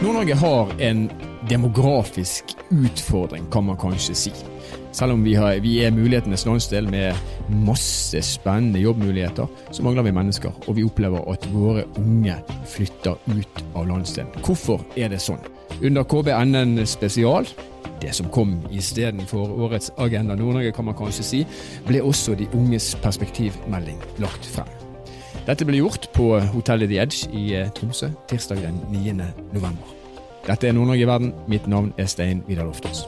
Nord-Norge har en demografisk utfordring, kan man kanskje si. Selv om vi, har, vi er mulighetenes landsdel med masse spennende jobbmuligheter, så mangler vi mennesker. Og vi opplever at våre unge flytter ut av landsdelen. Hvorfor er det sånn? Under KBNN spesial, det som kom istedenfor årets Agenda Nord-Norge, kan man kanskje si, ble også de unges perspektivmelding lagt frem. Dette ble gjort på hotellet The Edge i eh, Tromsø tirsdag den 9. november. Dette er Nord-Norge i verden. Mitt navn er Stein Vidar Loftaas.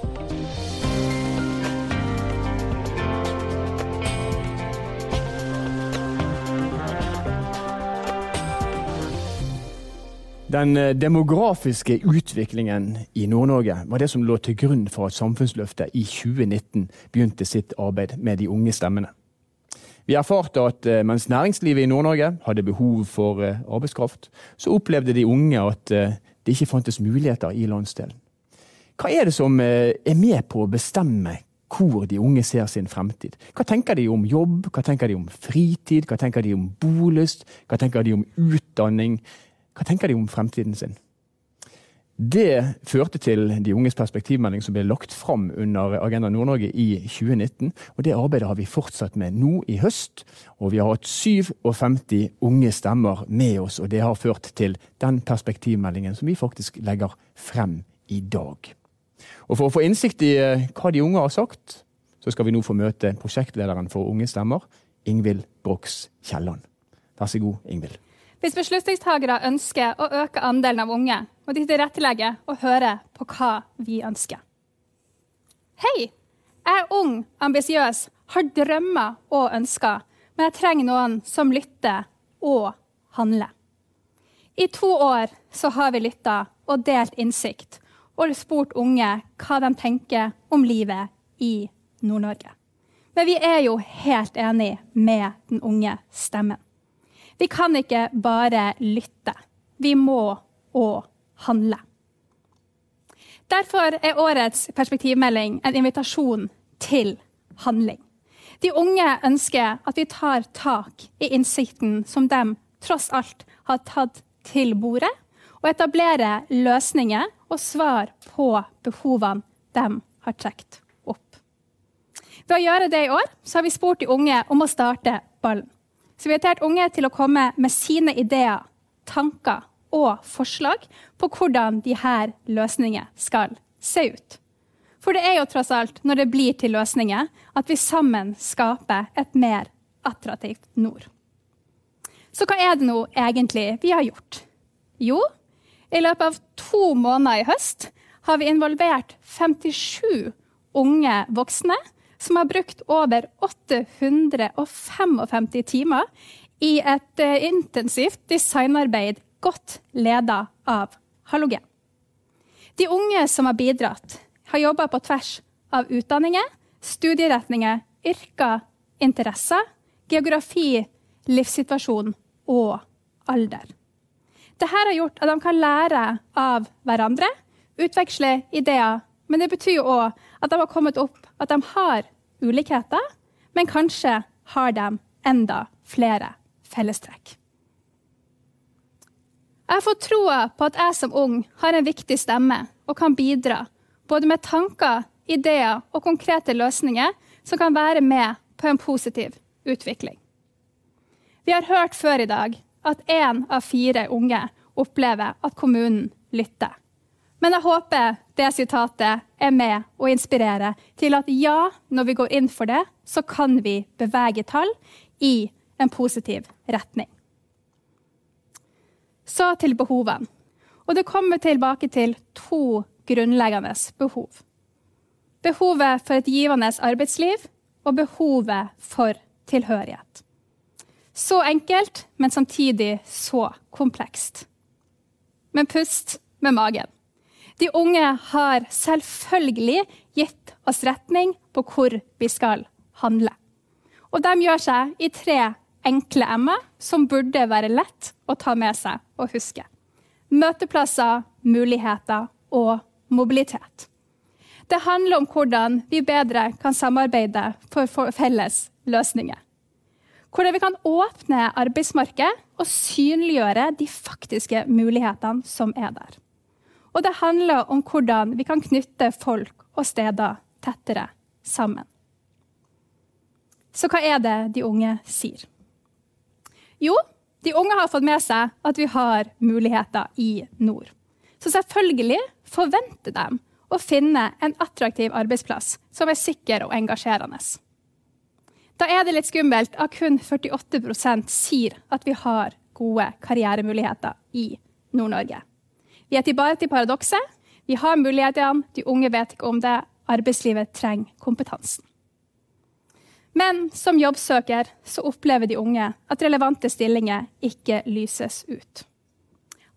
Den eh, demografiske utviklingen i Nord-Norge var det som lå til grunn for at Samfunnsløftet i 2019 begynte sitt arbeid med de unge stemmene. Vi erfarte at eh, mens næringslivet i Nord-Norge hadde behov for eh, arbeidskraft, så opplevde de unge at det ikke fantes muligheter i landsdelen. Hva er det som er med på å bestemme hvor de unge ser sin fremtid? Hva tenker de om jobb, hva tenker de om fritid, hva tenker de om bolyst, hva tenker de om utdanning? Hva tenker de om fremtiden sin? Det førte til De unges perspektivmelding som ble lagt fram under Agenda Nord-Norge i 2019. og Det arbeidet har vi fortsatt med nå i høst. og Vi har hatt 57 unge stemmer med oss, og det har ført til den perspektivmeldingen som vi faktisk legger frem i dag. Og For å få innsikt i eh, hva de unge har sagt, så skal vi nå få møte prosjektlederen for Unge stemmer, Ingvild Brox Kielland. Vær så god, Ingvild. Hvis beslutningstagere ønsker å øke andelen av unge, må de tilrettelegge og høre på hva vi ønsker. Hei, jeg er ung, ambisiøs, har drømmer og ønsker, men jeg trenger noen som lytter og handler. I to år så har vi lytta og delt innsikt og spurt unge hva de tenker om livet i Nord-Norge. Men vi er jo helt enig med den unge stemmen. Vi kan ikke bare lytte. Vi må òg handle. Derfor er årets perspektivmelding en invitasjon til handling. De unge ønsker at vi tar tak i innsikten som de tross alt har tatt til bordet, og etablerer løsninger og svar på behovene de har trukket opp. Ved å gjøre det i år har vi spurt de unge om å starte ballen. Så vi har invitert unge til å komme med sine ideer, tanker og forslag på hvordan disse løsningene skal se ut. For det er jo tross alt når det blir til løsninger, at vi sammen skaper et mer attraktivt nord. Så hva er det nå egentlig vi har gjort? Jo, i løpet av to måneder i høst har vi involvert 57 unge voksne som har brukt over 855 timer i et uh, intensivt designarbeid godt leda av Halogen. De unge som har bidratt, har jobba på tvers av utdanninger, studieretninger, yrker, interesser, geografi, livssituasjon og alder. Dette har gjort at de kan lære av hverandre, utveksle ideer, men det betyr òg at de har kommet opp at de har ulikheter, men kanskje har de enda flere fellestrekk. Jeg fått troa på at jeg som ung har en viktig stemme og kan bidra både med tanker, ideer og konkrete løsninger som kan være med på en positiv utvikling. Vi har hørt før i dag at én av fire unge opplever at kommunen lytter. Men jeg håper det sitatet er med å inspirere til at ja, når vi går inn for det, så kan vi bevege tall i en positiv retning. Så til behovene. Og det kommer tilbake til to grunnleggende behov. Behovet for et givende arbeidsliv og behovet for tilhørighet. Så enkelt, men samtidig så komplekst. Men pust med magen. De unge har selvfølgelig gitt oss retning på hvor vi skal handle. Og de gjør seg i tre enkle m-er som burde være lett å ta med seg og huske. Møteplasser, muligheter og mobilitet. Det handler om hvordan vi bedre kan samarbeide for felles løsninger. Hvordan vi kan åpne arbeidsmarkedet og synliggjøre de faktiske mulighetene som er der. Og det handler om hvordan vi kan knytte folk og steder tettere sammen. Så hva er det de unge sier? Jo, de unge har fått med seg at vi har muligheter i nord. Så selvfølgelig forventer de å finne en attraktiv arbeidsplass som er sikker og engasjerende. Da er det litt skummelt at kun 48% sier at vi har gode karrieremuligheter i Nord-Norge. Vi er tilbake til paradokset. Vi har mulighetene, de unge vet ikke om det. Arbeidslivet trenger kompetansen. Men som jobbsøker så opplever de unge at relevante stillinger ikke lyses ut.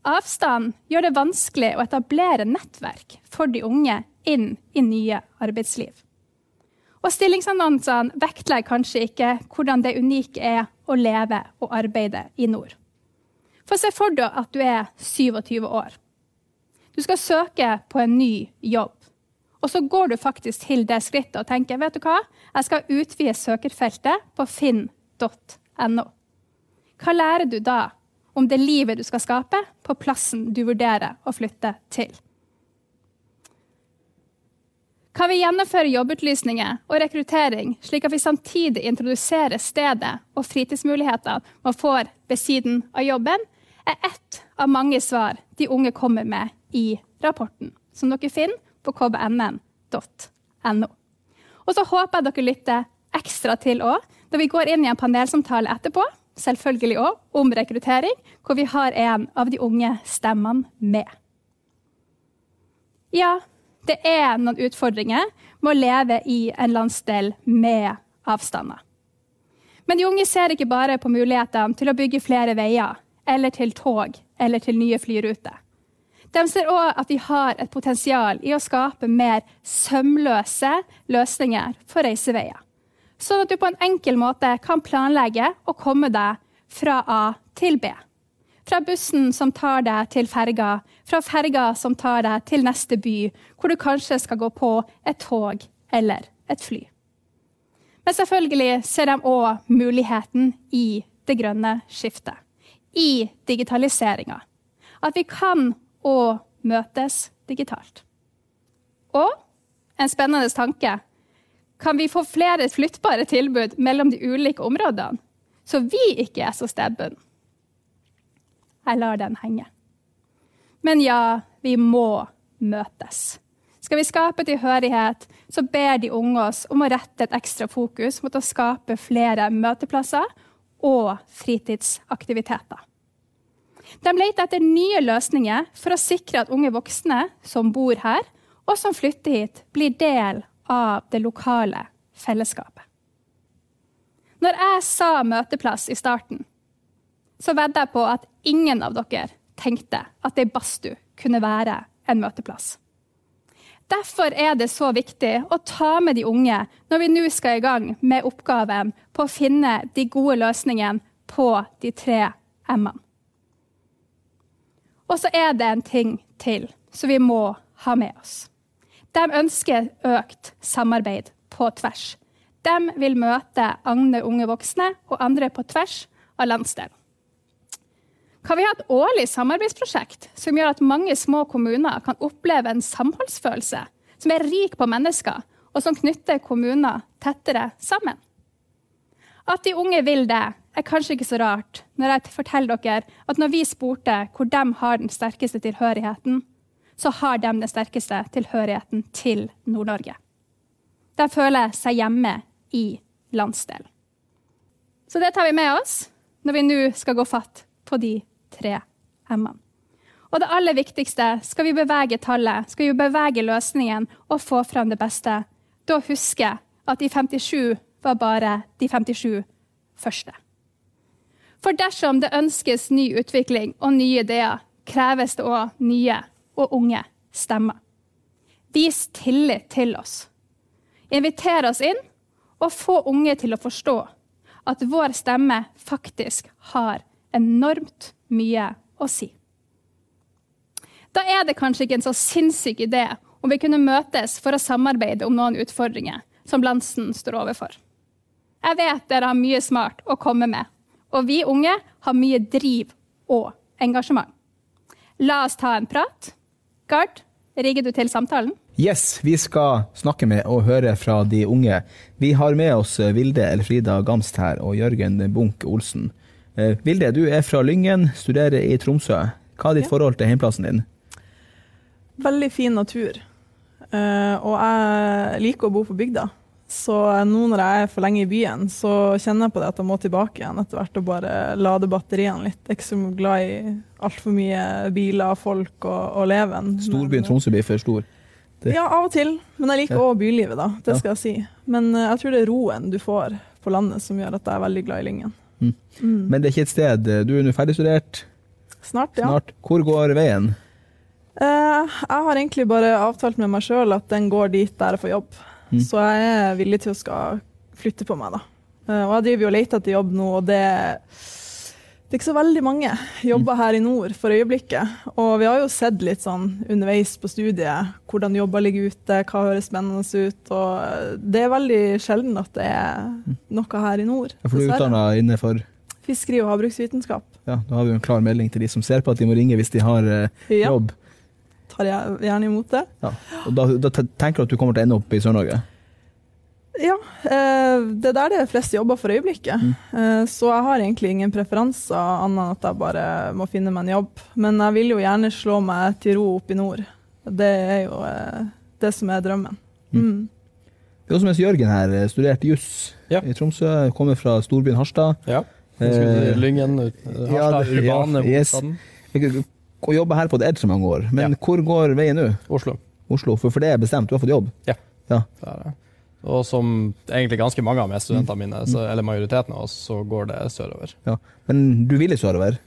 Avstand gjør det vanskelig å etablere nettverk for de unge inn i nye arbeidsliv. Og Stillingsannonsene vektlegger kanskje ikke hvordan det unike er å leve og arbeide i nord. For se for deg at du er 27 år. Du skal søke på en ny jobb. Og så går du faktisk til det skrittet og tenker vet du hva? Jeg skal utvide søkerfeltet på finn.no. Hva lærer du da om det livet du skal skape på plassen du vurderer å flytte til? Kan vi gjennomføre jobbutlysninger og rekruttering, slik at vi samtidig introduserer stedet og fritidsmulighetene man får ved siden av jobben, er ett av mange svar de unge kommer med i rapporten, som dere finner på kbnn.no. Og så håper jeg dere lytter ekstra til òg når vi går inn i en panelsamtale etterpå, selvfølgelig òg om rekruttering, hvor vi har en av de unge stemmene med. Ja, det er noen utfordringer med å leve i en landsdel med avstander. Men de unge ser ikke bare på mulighetene til å bygge flere veier eller til tog eller til nye flyruter. De ser òg at de har et potensial i å skape mer sømløse løsninger for reiseveier. Sånn at du på en enkel måte kan planlegge å komme deg fra A til B. Fra bussen som tar deg til ferga, fra ferga som tar deg til neste by, hvor du kanskje skal gå på et tog eller et fly. Men selvfølgelig ser de òg muligheten i det grønne skiftet i digitaliseringa. At vi kan òg møtes digitalt. Og en spennende tanke kan vi få flere flyttbare tilbud mellom de ulike områdene, så vi ikke er så stedbundne? Jeg lar den henge. Men ja, vi må møtes. Skal vi skape tilhørighet, så ber de unge oss om å rette et ekstra fokus mot å skape flere møteplasser og fritidsaktiviteter. De leter etter nye løsninger for å sikre at unge voksne som bor her, og som flytter hit, blir del av det lokale fellesskapet. Når jeg sa møteplass i starten, så vedder jeg på at ingen av dere tenkte at ei badstue kunne være en møteplass. Derfor er det så viktig å ta med de unge når vi nå skal i gang med oppgaven på å finne de gode løsningene på de tre M-ene. Og så er det en ting til som vi må ha med oss. De ønsker økt samarbeid på tvers. De vil møte andre unge voksne og andre på tvers av landsdelen. Kan vi ha et årlig samarbeidsprosjekt som gjør at mange små kommuner kan oppleve en samholdsfølelse som er rik på mennesker, og som knytter kommuner tettere sammen? At de unge vil det, er kanskje ikke så rart når jeg forteller dere at når vi spurte hvor de har den sterkeste tilhørigheten, så har de den sterkeste tilhørigheten til Nord-Norge. De føler seg hjemme i landsdelen. Så det tar vi med oss når vi nå skal gå fatt på de tre M-ene. Og det aller viktigste, skal vi bevege tallet, skal vi bevege løsningen og få fram det beste, da husker at de 57 var bare de 57 første. For dersom det ønskes ny utvikling og nye ideer, kreves det òg nye og unge stemmer. Vis tillit til oss. Inviter oss inn, og få unge til å forstå at vår stemme faktisk har enormt mye å si. Da er det kanskje ikke en så sinnssyk idé om vi kunne møtes for å samarbeide om noen utfordringer som Lansen står overfor. Jeg vet dere har mye smart å komme med, og vi unge har mye driv og engasjement. La oss ta en prat. Gard, rigger du til samtalen? Yes, vi skal snakke med og høre fra de unge. Vi har med oss Vilde Elfrida Gamst her og Jørgen Bunk Olsen. Eh, Vilde, du er fra Lyngen, studerer i Tromsø. Hva er ditt forhold til hjemplassen din? Veldig fin natur. Eh, og jeg liker å bo på bygda. Så nå når jeg er for lenge i byen, så kjenner jeg på det at jeg må tilbake igjen etter hvert og bare lade batteriene litt. Jeg er ikke så glad i altfor mye biler, folk og, og leven. Storbyen Men- Tromsø blir for stor. Det- Ja, av og til. Men jeg liker Ja. bylivet, da. Det skal jeg si. Men eh, jeg tror det er roen du får på landet som gjør at jeg er veldig glad i Lyngen. Mm. Mm. Men det er ikke et sted Du er nå ferdigstudert Snart, ja. snart. Hvor går veien? Uh, jeg har egentlig bare avtalt med meg sjøl at den går dit der jeg får jobb. Mm. Så jeg er villig til å skal flytte på meg, da. Uh, og jeg driver jo og leter etter jobb nå, og det det er ikke så veldig mange jobber her i nord for øyeblikket. Og vi har jo sett litt sånn underveis på studiet hvordan jobber ligger ute, hva høres spennende ut. Og det er veldig sjelden at det er noe her i nord. Ja, For du er utdanna innenfor Fiskeri og havbruksvitenskap. ja, Da har vi jo en klar melding til de som ser på at de må ringe hvis de har eh, Ja, tar jeg gjerne imot det. Ja. Og da, da tenker du at du kommer til å ende opp i Sør-Norge? Ja, eh, det er der det er flest jobber for øyeblikket. Mm. Eh, så jeg har egentlig ingen preferanser annet enn at jeg bare må finne meg en jobb. Men jeg vil jo gjerne slå meg til ro oppe i nord. Det er jo eh, det som er drømmen. Mm. Mm. Det er også mens Jørgen her studert studerte juss Ja. i Tromsø, kommer fra storbyen Harstad. Ja. Eh, Lyngen, ja, Harstad, ja, urbane yes. hovedstaden. Og jobber her på det så mange år. Men Ja. hvor går veien nå? Oslo. Oslo? For, for det er bestemt, du har fått jobb? Ja, Det er det. Og som egentlig ganske mange av medstudentene mine, Mm. så, eller majoriteten av oss, så går det sørover. Men du ville sørover?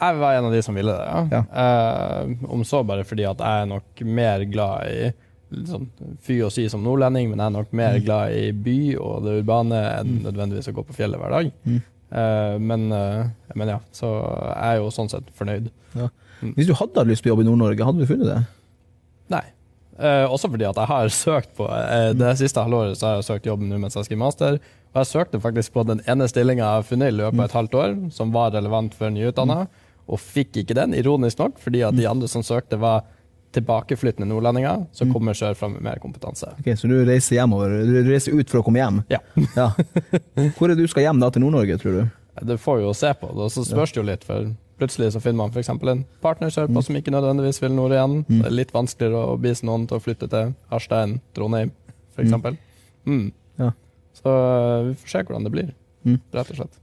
Jeg var en av de som ville det, ja. Eh, om så bare fordi at jeg er nok mer glad i sånn fy å si som nordlending, men jeg er nok mer Mm. glad i by og det urbane enn nødvendigvis å gå på fjellet hver dag. Mm. Eh, men, eh, men ja, så jeg er jo sånn sett fornøyd. Hvis du hadde hatt lyst på jobb i Nord-Norge, hadde du funnet det? Nei. Eh, også fordi at jeg har søkt på eh, Det siste halvåret så har jeg søkt jobb nå mens jeg skriver master. Og jeg søkte faktisk på den ene stillinga jeg har funnet i løpet av et halvt år, som var relevant for nyutdanna, og fikk ikke den, ironisk nok, fordi at de andre som søkte, var tilbakeflyttende nordlendinger som kommer sørfra med mer kompetanse. Ok, Så du reiser hjemover? Du reiser ut for å komme hjem? Ja. Ja. Hvor er det du skal hjem da, til Nord-Norge, tror du? Det får vi jo se på, og så spørs det jo litt, for plutselig så finner man f.eks. en partner sørpå som ikke nødvendigvis vil nord igjen. Mm. Det er litt vanskeligere å bise noen til å flytte til Harstad enn Trondheim, f.eks. Mm. Ja. Så øh, vi får se hvordan det blir, Mm. rett og slett.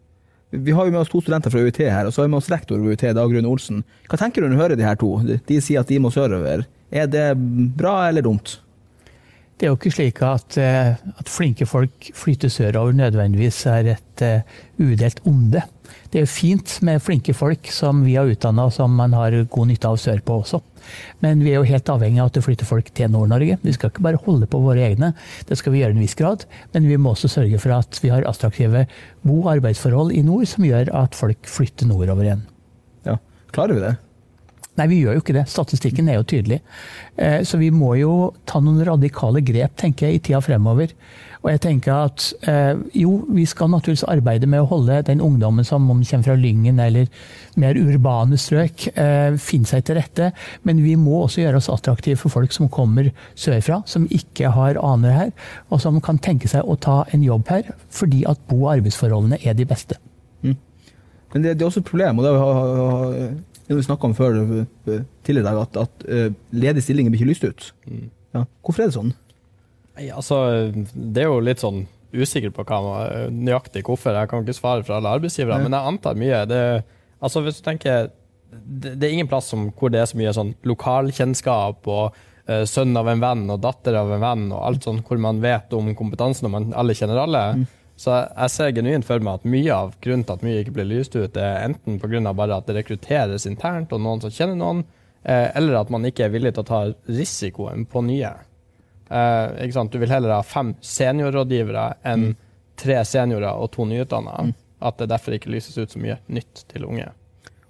Vi har jo med oss to studenter fra UiT her, og så har vi med oss rektor ved UiT, Dagrun Olsen. Hva tenker du når du hører de her to? De, de sier at de må sørover. Er det bra eller dumt? Det er jo ikke slik at, eh, at flinke folk flytter sørover nødvendigvis er et eh, udelt onde. Det er jo fint med flinke folk som vi har utdanna som man har god nytte av sørpå også. Men vi er jo helt avhengig av at det flytter folk til Nord-Norge. Vi skal ikke bare holde på våre egne, det skal vi gjøre i en viss grad. Men vi må også sørge for at vi har attraktive bo- og arbeidsforhold i nord som gjør at folk flytter nordover igjen. Ja. Klarer vi det? Nei, vi gjør jo ikke det. Statistikken er jo tydelig. Eh, Så vi må jo ta noen radikale grep, tenker jeg, i tida fremover. Og jeg tenker at eh, jo, vi skal naturligvis arbeide med å holde den ungdommen som om kommer fra Lyngen eller mer urbane strøk, eh, finne seg til rette. Men vi må også gjøre oss attraktive for folk som kommer sørfra, som ikke har aner her, og som kan tenke seg å ta en jobb her, fordi at bo- og arbeidsforholdene er de beste. Men det, det er også et problem, og det har, det vi snakka om før eh, tidligere i dag, at, at eh, ledige stillinger blir ikke lyst ut. Mm. Ja. Hvorfor er det sånn? Nei, altså, det er jo litt sånn usikker på hva man, nøyaktig hvorfor. Jeg kan ikke svare for alle arbeidsgivere, men jeg antar mye. Det, altså, hvis du tenker det, det er ingen plass som, hvor det er så mye sånn lokalkjennskap og uh, sønn av en venn og datter av en venn og alt sånn, hvor man vet om kompetansen og man alle kjenner alle. Så jeg, ser genuint for meg at mye av grunnen til at mye ikke blir lyst ut, er enten pga. bare at det rekrutteres internt og noen som kjenner noen, eh, eller at man ikke er villig til å ta risikoen på nye. Eh? Du vil heller ha fem seniorrådgivere enn tre seniorer og to nyutdanna. At det derfor ikke lyses ut så mye nytt til unge.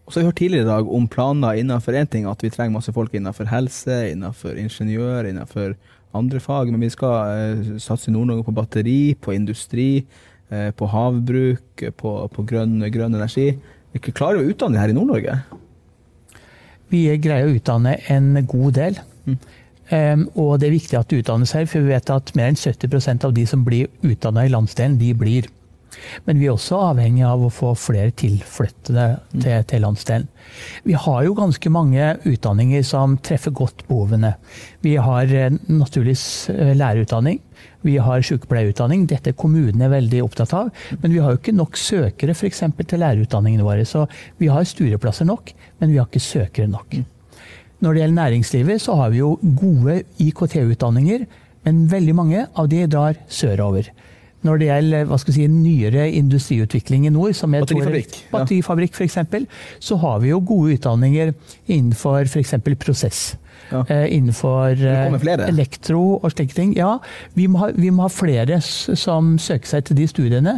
Og så har vi hørt tidligere i dag om planer innenfor én ting, at vi trenger masse folk innenfor helse, innenfor ingeniør, innenfor andre fag. Men vi skal eh, satse i Nord-Norge på batteri, på industri, eh, på havbruk, på, på grønn, grønn energi. Vi klarer å utdanne her i Nord-Norge. Vi greier å utdanne en god del. Um, og det er viktig at det utdannes her, for vi vet at mer enn 70% av de som blir utdanna i landsdelen, de blir. Men vi er også avhengig av å få flere tilflyttede til, til landsdelen. Vi har jo ganske mange utdanninger som treffer godt behovene. Vi har eh, naturligvis eh, lærerutdanning. Vi har sykepleierutdanning. Dette er kommunene veldig opptatt av. Men vi har jo ikke nok søkere for eksempel, til lærerutdanningene våre. Så vi har studieplasser nok, men vi har ikke søkere nok. Når det gjelder næringslivet, så har vi jo gode IKT-utdanninger, men veldig mange av de drar sørover. Når det gjelder hva skal vi si, nyere industriutvikling i nord, som er Batterifabrikk, ja. batterifabrikk for eksempel, så har vi jo gode utdanninger innenfor f.eks. prosess. Ja. Eh, innenfor eh, elektro og slike ting. Ja, vi må, ha, vi må ha flere som søker seg til de studiene,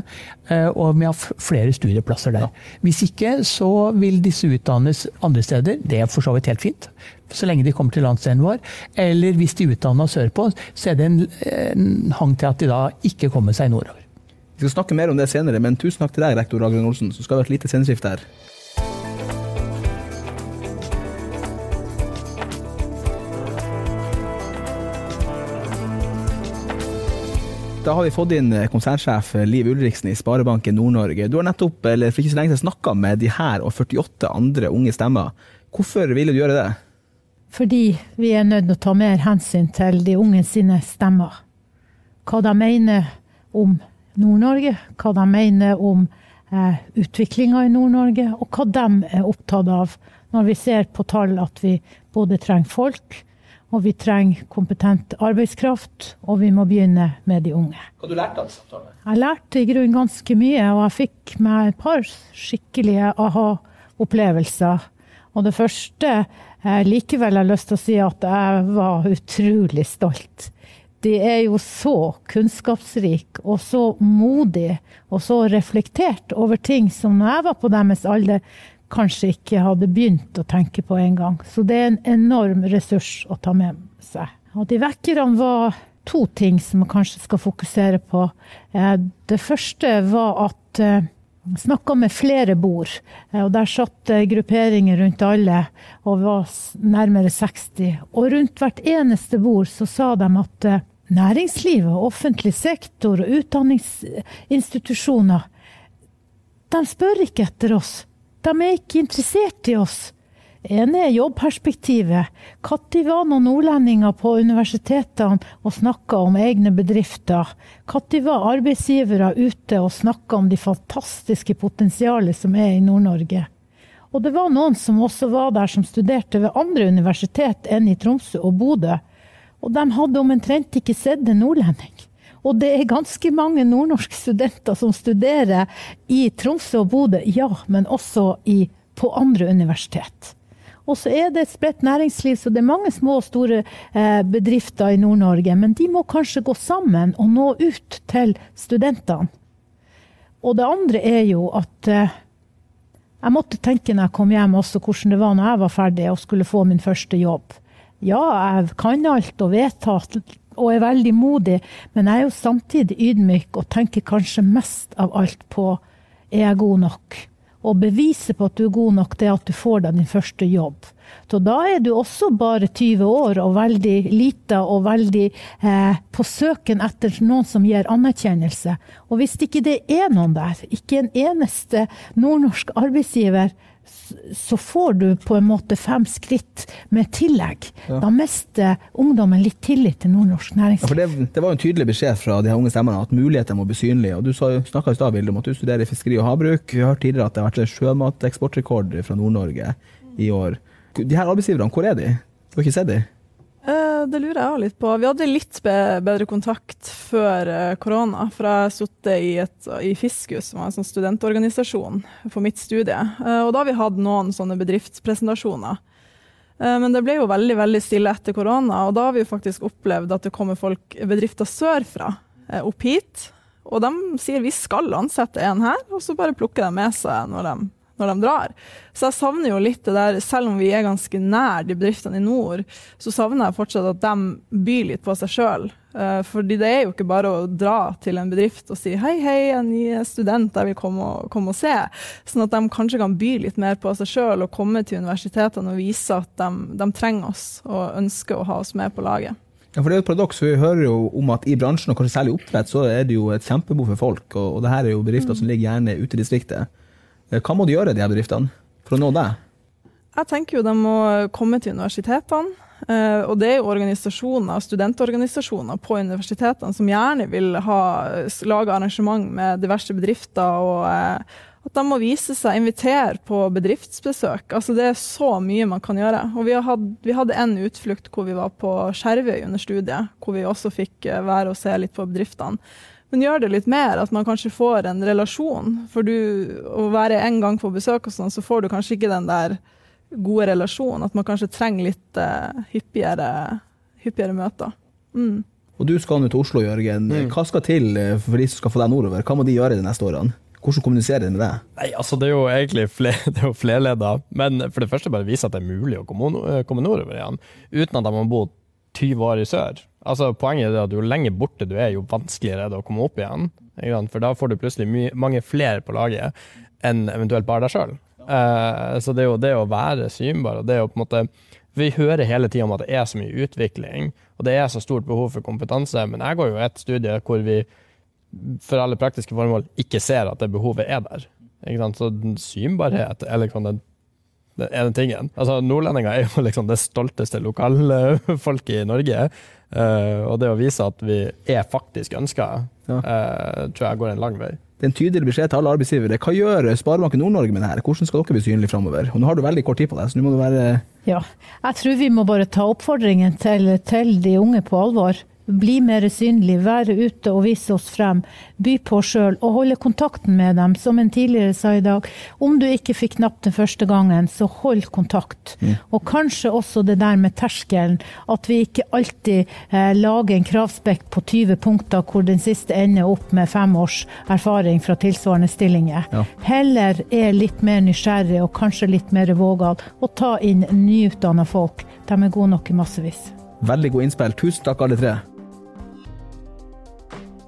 eh, og vi må ha flere studieplasser der. Hvis ikke så vil disse utdannes andre steder. Det er for så vidt helt fint, så lenge de kommer til landsdelen vår. Eller hvis de utdannes sørpå, så er det en, en hang til at de da ikke kommer seg nordover. Vi skal snakke mer om det senere, men tusen takk til deg, rektor Ragnhild Olsen. Så skal ha et lite sceneskifte her. Da har vi fått inn konsernsjef Liv Ulriksen i Sparebanken Nord-Norge. Du har nettopp, eller for ikke så lenge siden, snakka med de her og 48 andre unge stemmer. Hvorfor ville du gjøre det? Fordi vi er nødt til å ta mer hensyn til de unge sine stemmer. Hva de mener om Nord-Norge, hva de mener om eh, utviklinga i Nord-Norge, og hva de er opptatt av når vi ser på tall at vi både trenger folk, og vi trenger kompetent arbeidskraft, og vi må begynne med de unge. Hva du lærte av samtalen? Jeg lærte i grunnen ganske mye, og jeg fikk meg et par skikkelige aha-opplevelser. Og det første jeg likevel har lyst til å si at jeg var utrolig stolt. De er jo så kunnskapsrike og så modige og så reflektert over ting som når jeg var på deres alder, kanskje ikke hadde begynt å tenke på engang. Så det er en enorm ressurs å ta med seg. Og de vekkerne var to ting som man kanskje skal fokusere på. Eh, Det første var at eh, jeg snakka med flere bord, eh, og der satt eh, grupperinger rundt alle og var nærmere 60. Og rundt hvert eneste bord så sa de at eh, næringslivet, og offentlig sektor og utdanningsinstitusjoner, de spør ikke etter oss. De er ikke interessert i oss. ene er jobbperspektivet. Når var noen nordlendinger på universitetene og snakka om egne bedrifter? Når var arbeidsgivere ute og snakka om de fantastiske potensialet som er i Nord-Norge? Og det var noen som også var der som studerte ved andre universitet enn i Tromsø og Bodø. Og de hadde omtrent ikke sett en nordlending. Og det er ganske mange nordnorske studenter som studerer i Tromsø og Bodø, ja, men også i, på andre universitet. Og så er det et spredt næringsliv, så det er mange små og store eh, bedrifter i Nord-Norge. Men de må kanskje gå sammen og nå ut til studentene. Og det andre er jo at eh, jeg måtte tenke når jeg kom hjem også hvordan det var når jeg var ferdig og skulle få min første jobb. Ja, jeg kan alt og vet alt og er veldig modig, men jeg er jo samtidig ydmyk og tenker kanskje mest av alt på er jeg god nok? Og beviset på at du er god nok, det er at du får deg din første jobb. Så da er du også bare 20 år og veldig lita og veldig eh, på søken etter noen som gir anerkjennelse. Og hvis ikke det er noen der, ikke en eneste nordnorsk arbeidsgiver, så får du på en måte fem skritt med tillegg. Da mister ungdommen litt tillit til nordnorsk Ja, næringsliv. for det, det var en tydelig beskjed fra de unge stemmene at muligheter må bli synlige. Og Du snakka i stad om at du studerer fiskeri og havbruk. Vi har hørt tidligere at det har vært sjømateksportrekord fra Nord-Norge i år. De her arbeidsgiverne, hvor er de? Du har ikke sett de? Eh, Det lurer jeg òg litt på. Vi hadde litt bedre kontakt før eh, korona, for jeg sittet i, i Fiskus, som var en sånn studentorganisasjon for mitt studie. Eh, Og da har vi hatt noen sånne bedriftspresentasjoner. Men det ble jo veldig veldig stille etter korona, og da har vi jo faktisk opplevd at det kommer folk, bedrifter sørfra opp hit. Og de sier vi skal ansette en her, og så bare plukker de med seg når de, når de drar. Så jeg savner jo litt det der, selv om vi er ganske nær de bedriftene i nord, så savner jeg fortsatt at de byr litt på seg sjøl. Uh, fordi det er jo ikke bare å dra til en bedrift og si hei, hei, jeg er ny student, jeg vil komme og, komme og se. Sånn at de kanskje kan by litt mer på seg sjøl og komme til universitetene og vise at de, de trenger oss og ønsker å ha oss med på laget. Ja, for det er jo et paradoks. Vi hører jo om at i bransjen, og kanskje særlig oppdrett, så er det jo et kjempebehov for folk. Og, og det her er jo bedrifter mm. som ligger gjerne ute i distriktet. Eh, hva må de gjøre, de her bedriftene, for å nå deg? Jeg tenker jo de må komme til universitetene. Uh, og det er jo organisasjoner, studentorganisasjoner på universitetene som gjerne vil ha, lage arrangement med diverse bedrifter og, uh, at de må vise seg, invitere på bedriftsbesøk. Altså Det er så mye man kan gjøre. Og Vi, had, vi hadde en utflukt hvor vi var på Skjervøy under studiet, hvor vi også fikk eh, være og se litt på bedriftene. Men gjør det litt mer, at man kanskje får en relasjon. For du, å være en gang på besøk og sånn, så får du kanskje ikke den der gode relasjonen. At man kanskje trenger litt uh, hyppigere, hyppigere, møter. Mm. Og du skal nå til Oslo, Jørgen. Mm. Hva skal til eh, for de som skal få deg nordover? Hva må de gjøre de neste årene? Hvordan kommuniserer de med deg? Nei, altså Det er jo egentlig flere, det flerleda. Men for det første bare vise at det er mulig å komme, eh, komme nordover igjen. Uten at de må bo 20 år i sør. Altså Poenget er at jo lenger borte du er, jo vanskeligere er det å komme opp igjen. For da får du plutselig mange flere på laget enn eventuelt bare deg sjøl. Uh, eh, så det er jo det å være synbar, og det er jo på en måte Vi hører hele tida om at det er så mye utvikling, og det er så stort behov for kompetanse, men jeg går jo et studie hvor vi for alle praktiske formål ikke ser at det behovet er der. Så synbarhet er liksom den, den ene tingen. Altså, Nordlendinger er jo liksom det stolteste lokalfolket i Norge. Uh, og det å vise at vi er faktisk ønska, ja. uh, tror jeg går en lang vei. Det er en tydelig beskjed til alle arbeidsgivere. Hva gjør Sparebanken Nord-Norge med det her? Hvordan skal dere bli synlige framover? Nå har du veldig kort tid på deg, så nå må du være Ja, jeg tror vi må bare ta oppfordringen til, til de unge på alvor bli mer synlig, være ute og vise oss frem. By på sjøl og holde kontakten med dem. Som en tidligere sa i dag, om du ikke fikk napp den første gangen, så hold kontakt. Mm. Og kanskje også det der med terskelen, at vi ikke alltid eh, lager en kravspekk på 20 punkter hvor den siste ender opp med fem års erfaring fra tilsvarende stillinger. Ja. Heller er litt mer nysgjerrig og kanskje litt mer vågal, og ta inn nyutdanna folk. De er gode nok i massevis. Veldig god innspill. Tusen takk, alle tre.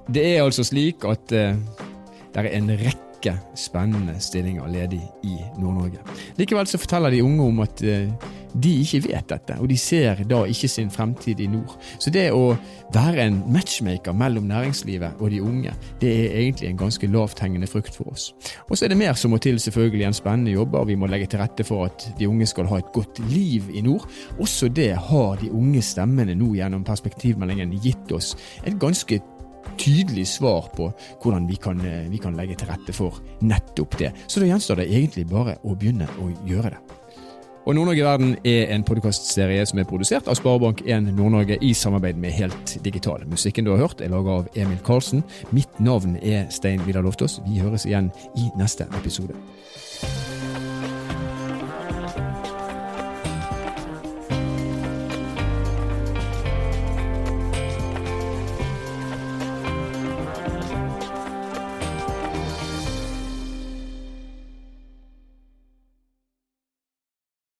Det er altså slik at eh, det er en rekke spennende stillinger ledig i Nord-Norge. Likevel så forteller de unge om at eh, de ikke vet dette, og de ser da ikke sin fremtid i nord. Så det å være en matchmaker mellom næringslivet og de unge, det er egentlig en ganske lavthengende frukt for oss. Og så er det mer som må til selvfølgelig en spennende jobb, og vi må legge til rette for at de unge skal ha et godt liv i nord. Også det har de unge stemmene nå gjennom perspektivmeldingen gitt oss et ganske tydelig svar på hvordan vi kan, eh, vi kan legge til rette for nettopp det. Så da gjenstår det egentlig bare å begynne å gjøre det. Og Nord-Norge Verden er en podkastserie som er produsert av Sparebank1 Nord-Norge i samarbeid med Helt Digital. Musikken du har hørt er laga av Emil Karlsen. Mitt navn er Stein Vidar Loftaas. Vi høres igjen i neste episode.